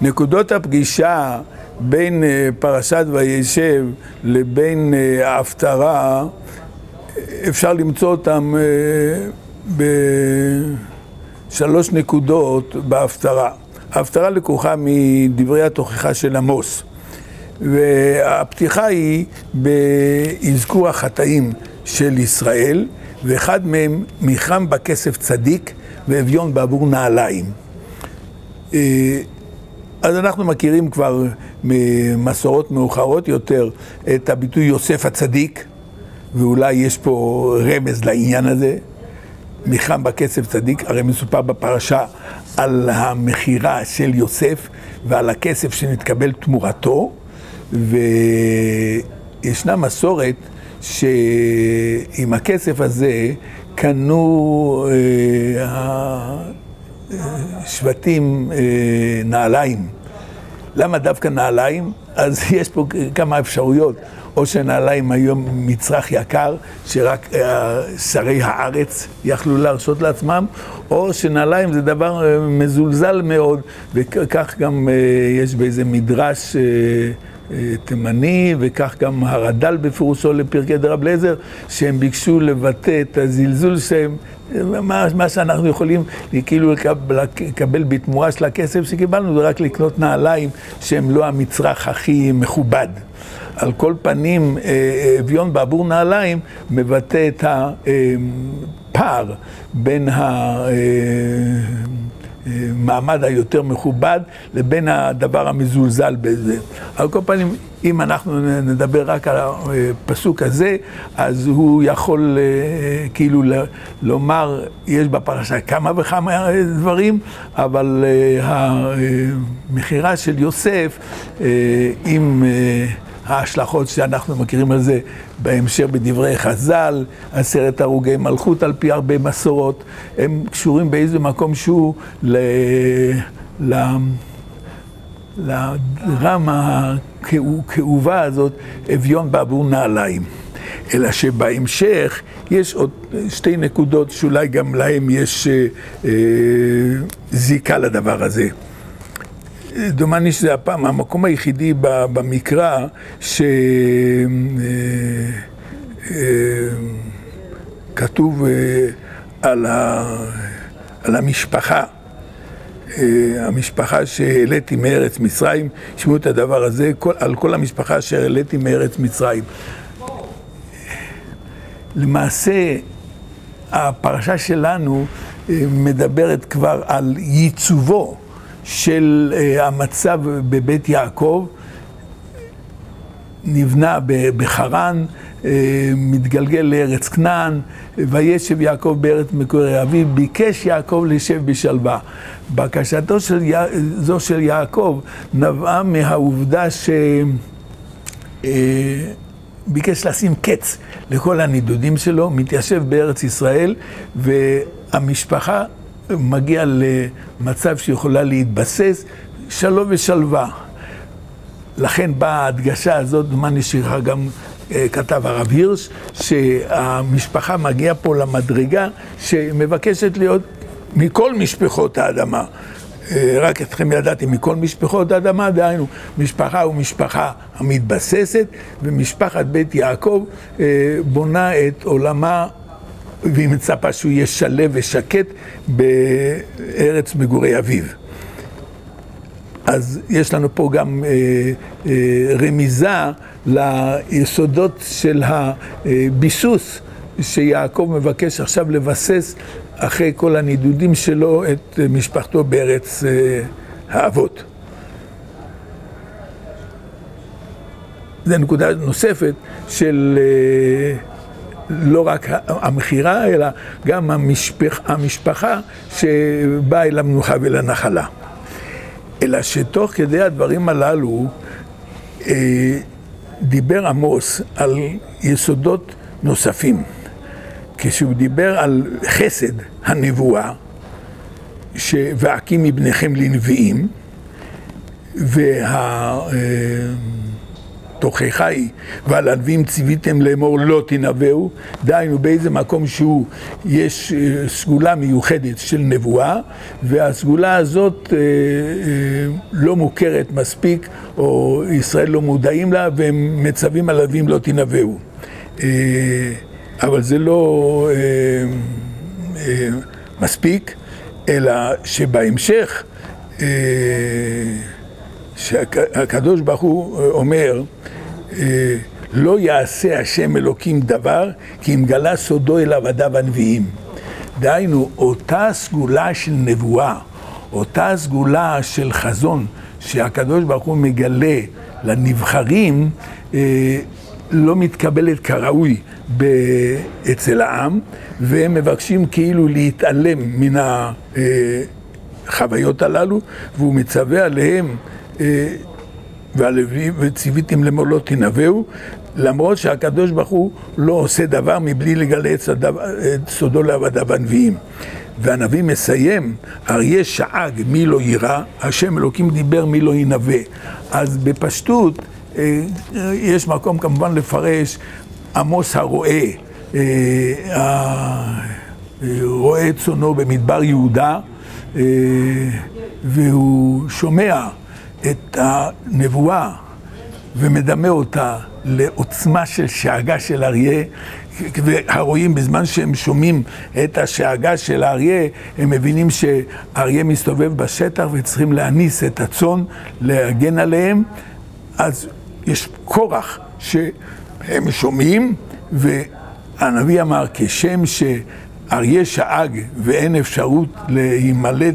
נקודות הפגישה בין פרשת וישב לבין ההפטרה, אפשר למצוא אותן בשלוש נקודות בהפטרה. ההפטרה לקוחה מדברי התוכחה של עמוס, והפתיחה היא באזכור החטאים של ישראל, ואחד מהם מיחם בכסף צדיק ואביון בעבור נעליים. אז אנחנו מכירים כבר ממסורות מאוחרות יותר את הביטוי יוסף הצדיק, ואולי יש פה רמז לעניין הזה. מיחם בכסף צדיק, הרי מסופר בפרשה על המכירה של יוסף ועל הכסף שנתקבל תמורתו, וישנה מסורת שעם הכסף הזה קנו שבטים נעליים. למה דווקא נעליים? אז יש פה כמה אפשרויות. או שנעליים היום מצרך יקר, שרק שרי הארץ יכלו להרשות לעצמם, או שנעליים זה דבר מזולזל מאוד, וכך גם יש באיזה מדרש תימני, וכך גם הרד"ל בפירושו לפרקי דרב אליעזר, שהם ביקשו לבטא את הזלזול שהם, מה שאנחנו יכולים כאילו לקבל בתמורה של הכסף שקיבלנו, זה רק לקנות נעליים שהם לא המצרך הכי מכובד. על כל פנים, אביון בעבור נעליים מבטא את הפער בין המעמד היותר מכובד לבין הדבר המזולזל בזה. על כל פנים, אם אנחנו נדבר רק על הפסוק הזה, אז הוא יכול כאילו לומר, יש בפרשה כמה וכמה דברים, אבל המכירה של יוסף עם ההשלכות שאנחנו מכירים על זה בהמשך בדברי חז"ל, עשרת הרוגי מלכות על פי הרבה מסורות, הם קשורים באיזה מקום שהוא לרמה הכאובה הזאת, אביון בעבור נעליים. אלא שבהמשך יש עוד שתי נקודות שאולי גם להם יש זיקה לדבר הזה. דומני שזה הפעם, המקום היחידי במקרא שכתוב על המשפחה, המשפחה שהעליתי מארץ מצרים, שמעו את הדבר הזה, על כל המשפחה שהעליתי מארץ מצרים. למעשה, הפרשה שלנו מדברת כבר על ייצובו של המצב בבית יעקב, נבנה בחרן, מתגלגל לארץ כנען, וישב יעקב בארץ מגורי אביו, ביקש יעקב לשב בשלווה. בקשתו של, זו של יעקב נבעה מהעובדה שביקש לשים קץ לכל הנידודים שלו, מתיישב בארץ ישראל, והמשפחה מגיע למצב שיכולה להתבסס, שלום ושלווה. לכן באה ההדגשה הזאת, מה נשארה גם כתב הרב הירש, שהמשפחה מגיעה פה למדרגה שמבקשת להיות מכל משפחות האדמה. רק אתכם ידעתי, מכל משפחות האדמה, דהיינו, משפחה ומשפחה המתבססת, ומשפחת בית יעקב בונה את עולמה והיא מצפה שהוא יהיה שלב ושקט בארץ מגורי אביו. אז יש לנו פה גם אה, אה, רמיזה ליסודות של הביסוס שיעקב מבקש עכשיו לבסס אחרי כל הנידודים שלו את משפחתו בארץ אה, האבות. זו נקודה נוספת של אה, לא רק המכירה, אלא גם המשפח, המשפחה שבאה אל המנוחה ולנחלה. אלא שתוך כדי הדברים הללו אה, דיבר עמוס על יסודות נוספים. כשהוא דיבר על חסד הנבואה, והקים מבניכם לנביאים, והתורה התוכחה היא, ועל הנביאים ציוויתם לאמור לא תנבאו, דהיינו באיזה מקום שהוא, יש אה, סגולה מיוחדת של נבואה, והסגולה הזאת אה, אה, לא מוכרת מספיק, או ישראל לא מודעים לה, והם מצווים על הנביאים לא תנבאו. אבל זה לא מספיק, אלא שבהמשך שהקדוש ברוך הוא אומר, לא יעשה השם אלוקים דבר, כי אם גלה סודו אל עבדיו הנביאים. דהיינו, אותה סגולה של נבואה, אותה סגולה של חזון, שהקדוש ברוך הוא מגלה לנבחרים, אה, לא מתקבלת כראוי אצל העם, והם מבקשים כאילו להתעלם מן החוויות הללו, והוא מצווה עליהם אה, והלוי וציוויתם לאמור לא תנבאו, למרות שהקדוש ברוך הוא לא עושה דבר מבלי לגלה את סודו לעבדיו הנביאים. והנביא מסיים, אריה שאג מי לא יירא, השם אלוקים דיבר מי לא ינבא. אז בפשטות אה, יש מקום כמובן לפרש עמוס הרועה, אה, רועה צונו במדבר יהודה, והוא שומע את הנבואה ומדמה אותה לעוצמה של שאגה של אריה, והרועים בזמן שהם שומעים את השאגה של האריה, הם מבינים שאריה מסתובב בשטח וצריכים להניס את הצאן, להגן עליהם, אז יש כורח שהם שומעים, והנביא אמר, כשם שאריה שאג ואין אפשרות להימלט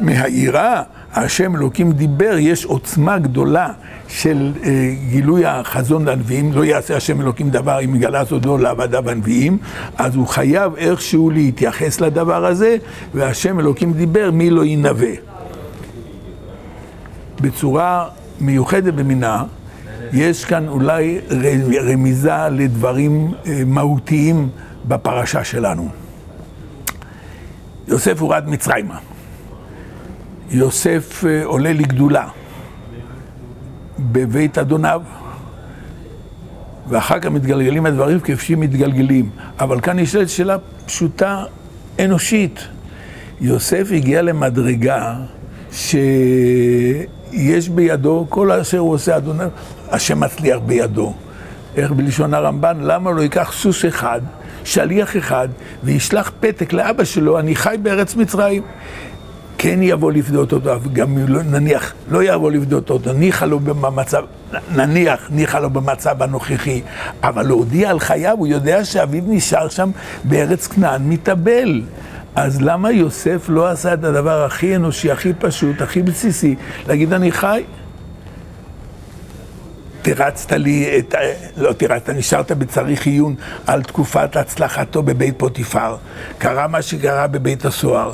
מהעירה, השם אלוקים דיבר, יש עוצמה גדולה של אה, גילוי החזון לנביאים, לא יעשה השם אלוקים דבר אם יגלה סודו לעבדיו הנביאים, אז הוא חייב איכשהו להתייחס לדבר הזה, והשם אלוקים דיבר, מי לא ינבא. בצורה מיוחדת במינה, יש כאן אולי רמיזה לדברים אה, מהותיים בפרשה שלנו. יוסף הורד מצרימה. יוסף אה, עולה לגדולה בבית אדוניו, ואחר כך מתגלגלים הדברים כפי שמתגלגלים. אבל כאן נשאלת שאלה פשוטה, אנושית. יוסף הגיע למדרגה שיש בידו, כל אשר הוא עושה אדוניו, השם מצליח בידו. איך בלשון הרמב"ן, למה לא ייקח סוס אחד, שליח אחד, וישלח פתק לאבא שלו, אני חי בארץ מצרים. כן יבוא לפדות אותו, גם לא, נניח לא יבוא לפדות אותו, ניחא לו במצב, נניח ניחא לו במצב הנוכחי, אבל להודיע על חייו, הוא יודע שאביו נשאר שם בארץ כנען מתאבל. אז למה יוסף לא עשה את הדבר הכי אנושי, הכי פשוט, הכי בסיסי, להגיד אני חי? תירצת לי את, לא תירצת, נשארת בצריך עיון על תקופת הצלחתו בבית פוטיפר. קרה מה שקרה בבית הסוהר.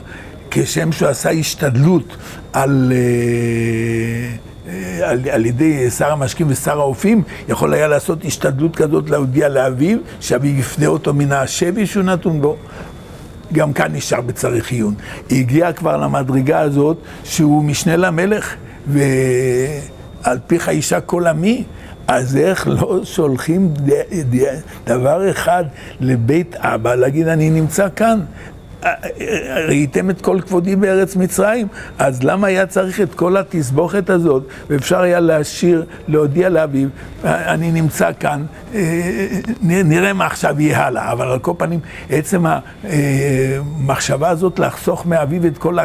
כשם שהוא עשה השתדלות על, אה, אה, על, על ידי שר המשקים ושר האופים, יכול היה לעשות השתדלות כזאת להודיע לאביו, שאביו יפנה אותו מן השבי שהוא נתון בו. גם כאן נשאר בצריך עיון. הגיע כבר למדרגה הזאת שהוא משנה למלך, ועל פיך אישה כל עמי. אז איך לא שולחים דבר אחד לבית אבא, להגיד אני נמצא כאן, ראיתם את כל כבודי בארץ מצרים, אז למה היה צריך את כל התסבוכת הזאת? ואפשר היה להשאיר, להודיע לאביו, אני נמצא כאן, אה, נראה מה עכשיו יהיה הלאה, אבל על כל פנים, עצם המחשבה הזאת לחסוך מאביו את כל,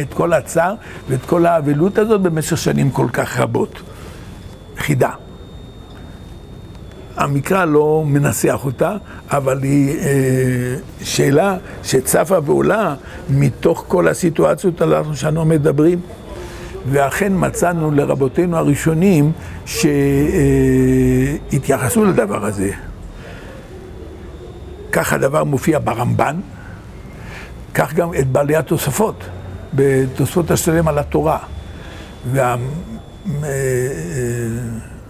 את כל הצער ואת כל האבלות הזאת במשך שנים כל כך רבות. חידה. המקרא לא מנסח אותה, אבל היא אה, שאלה שצפה ועולה מתוך כל הסיטואציות הללו שאנו מדברים. ואכן מצאנו לרבותינו הראשונים שהתייחסו אה, לדבר הזה. כך הדבר מופיע ברמב"ן, כך גם את בעלי התוספות, בתוספות השלם על התורה. וה...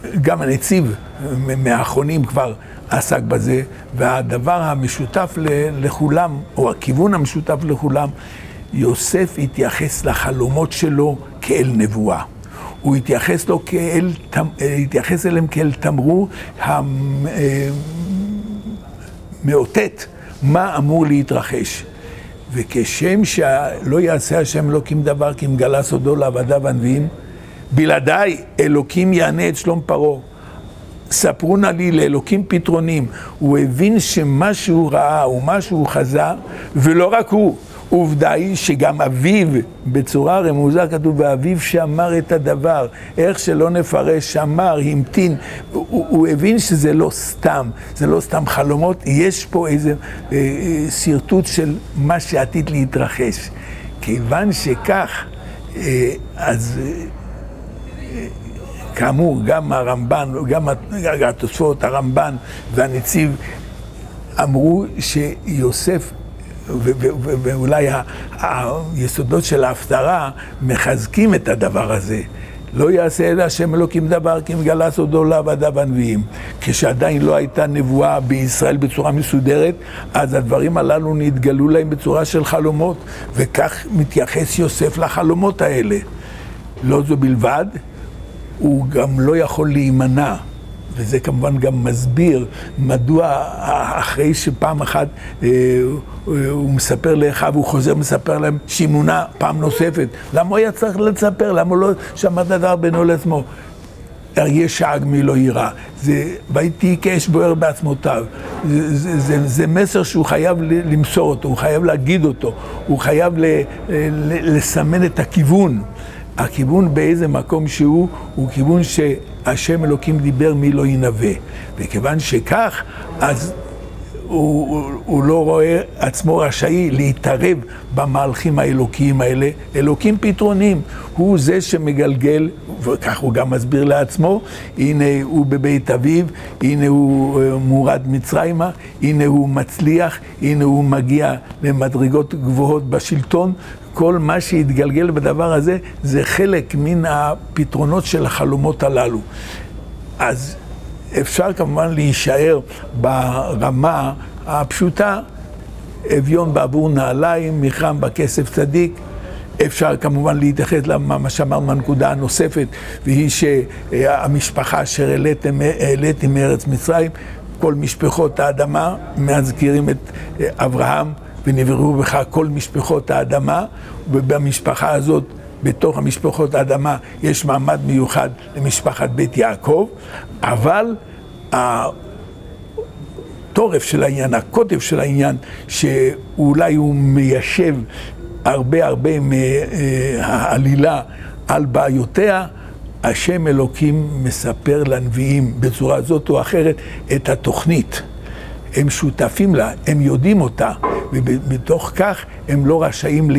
אה, גם הנציב מהאחרונים כבר עסק בזה, והדבר המשותף לכולם, או הכיוון המשותף לכולם, יוסף התייחס לחלומות שלו כאל נבואה. הוא התייחס, לו כאל, התייחס אליהם כאל תמרור המאותת מה אמור להתרחש. וכשם שלא יעשה השם אלוקים דבר כי אם גלה סודו לעבדיו הנביאים, בלעדיי אלוקים יענה את שלום פרעה. ספרו נא לי לאלוקים פתרונים. הוא הבין שמה שהוא ראה ומה שהוא חזה, ולא רק הוא, עובדה היא שגם אביו, בצורה רמוזה כתוב, ואביו שאמר את הדבר, איך שלא נפרש, שאמר, המתין, הוא, הוא הבין שזה לא סתם, זה לא סתם חלומות, יש פה איזה אה, אה, שרטוט של מה שעתיד להתרחש. כיוון שכך, אה, אז... כאמור, גם הרמב"ן, גם התוספות, הרמב"ן והנציב אמרו שיוסף ואולי היסודות של ההפטרה מחזקים את הדבר הזה. לא יעשה אלא השם אלוקים דבר כי מגלה סודו לעבדיו הנביאים. כשעדיין לא הייתה נבואה בישראל בצורה מסודרת, אז הדברים הללו נתגלו להם בצורה של חלומות, וכך מתייחס יוסף לחלומות האלה. לא זו בלבד, הוא גם לא יכול להימנע. וזה כמובן גם מסביר מדוע אחרי שפעם אחת אה, הוא מספר לאחיו, הוא חוזר ומספר להם שימונה פעם נוספת. למה הוא היה צריך לספר? למה הוא לא שמע דבר בינו לעצמו? אריה שאג מי לא יירא. זה ויהי כאש בוער בעצמותיו. זה, זה, זה, זה מסר שהוא חייב למסור אותו, הוא חייב להגיד אותו, הוא חייב ל, ל, לסמן את הכיוון. הכיוון באיזה מקום שהוא, הוא כיוון שהשם אלוקים דיבר מי לא ינבא. וכיוון שכך, אז הוא, הוא, לא רואה עצמו רשאי להתערב במהלכים האלוקיים האלה. אלוקים פתרונים, הוא זה שמגלגל, וכך הוא גם מסביר לעצמו, הנה הוא בבית אביו, הנה הוא אה, מורד מצרימה, הנה הוא מצליח, הנה הוא מגיע למדרגות גבוהות בשלטון, כל מה שהתגלגל בדבר הזה זה חלק מן הפתרונות של החלומות הללו. אז אפשר כמובן להישאר ברמה הפשוטה, אביון בעבור נעליים, מיכרם בכסף צדיק. אפשר כמובן להתייחס למה שאמרנו מהנקודה הנוספת, והיא שהמשפחה אשר העליתי מארץ מצרים, כל משפחות האדמה מזכירים את אברהם. ונבראו בך כל משפחות האדמה, ובמשפחה הזאת, בתוך המשפחות האדמה, יש מעמד מיוחד למשפחת בית יעקב, אבל התורף של העניין, הקוטב של העניין, שאולי הוא מיישב הרבה הרבה מהעלילה על בעיותיה, השם אלוקים מספר לנביאים בצורה זאת או אחרת את התוכנית. הם שותפים לה, הם יודעים אותה, ובתוך כך הם לא רשאים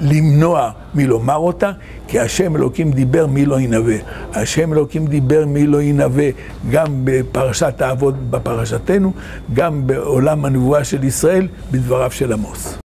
למנוע מלומר אותה, כי השם אלוקים דיבר מי לא ינבא. השם אלוקים דיבר מי לא ינבא גם בפרשת האבות בפרשתנו, גם בעולם הנבואה של ישראל, בדבריו של עמוס.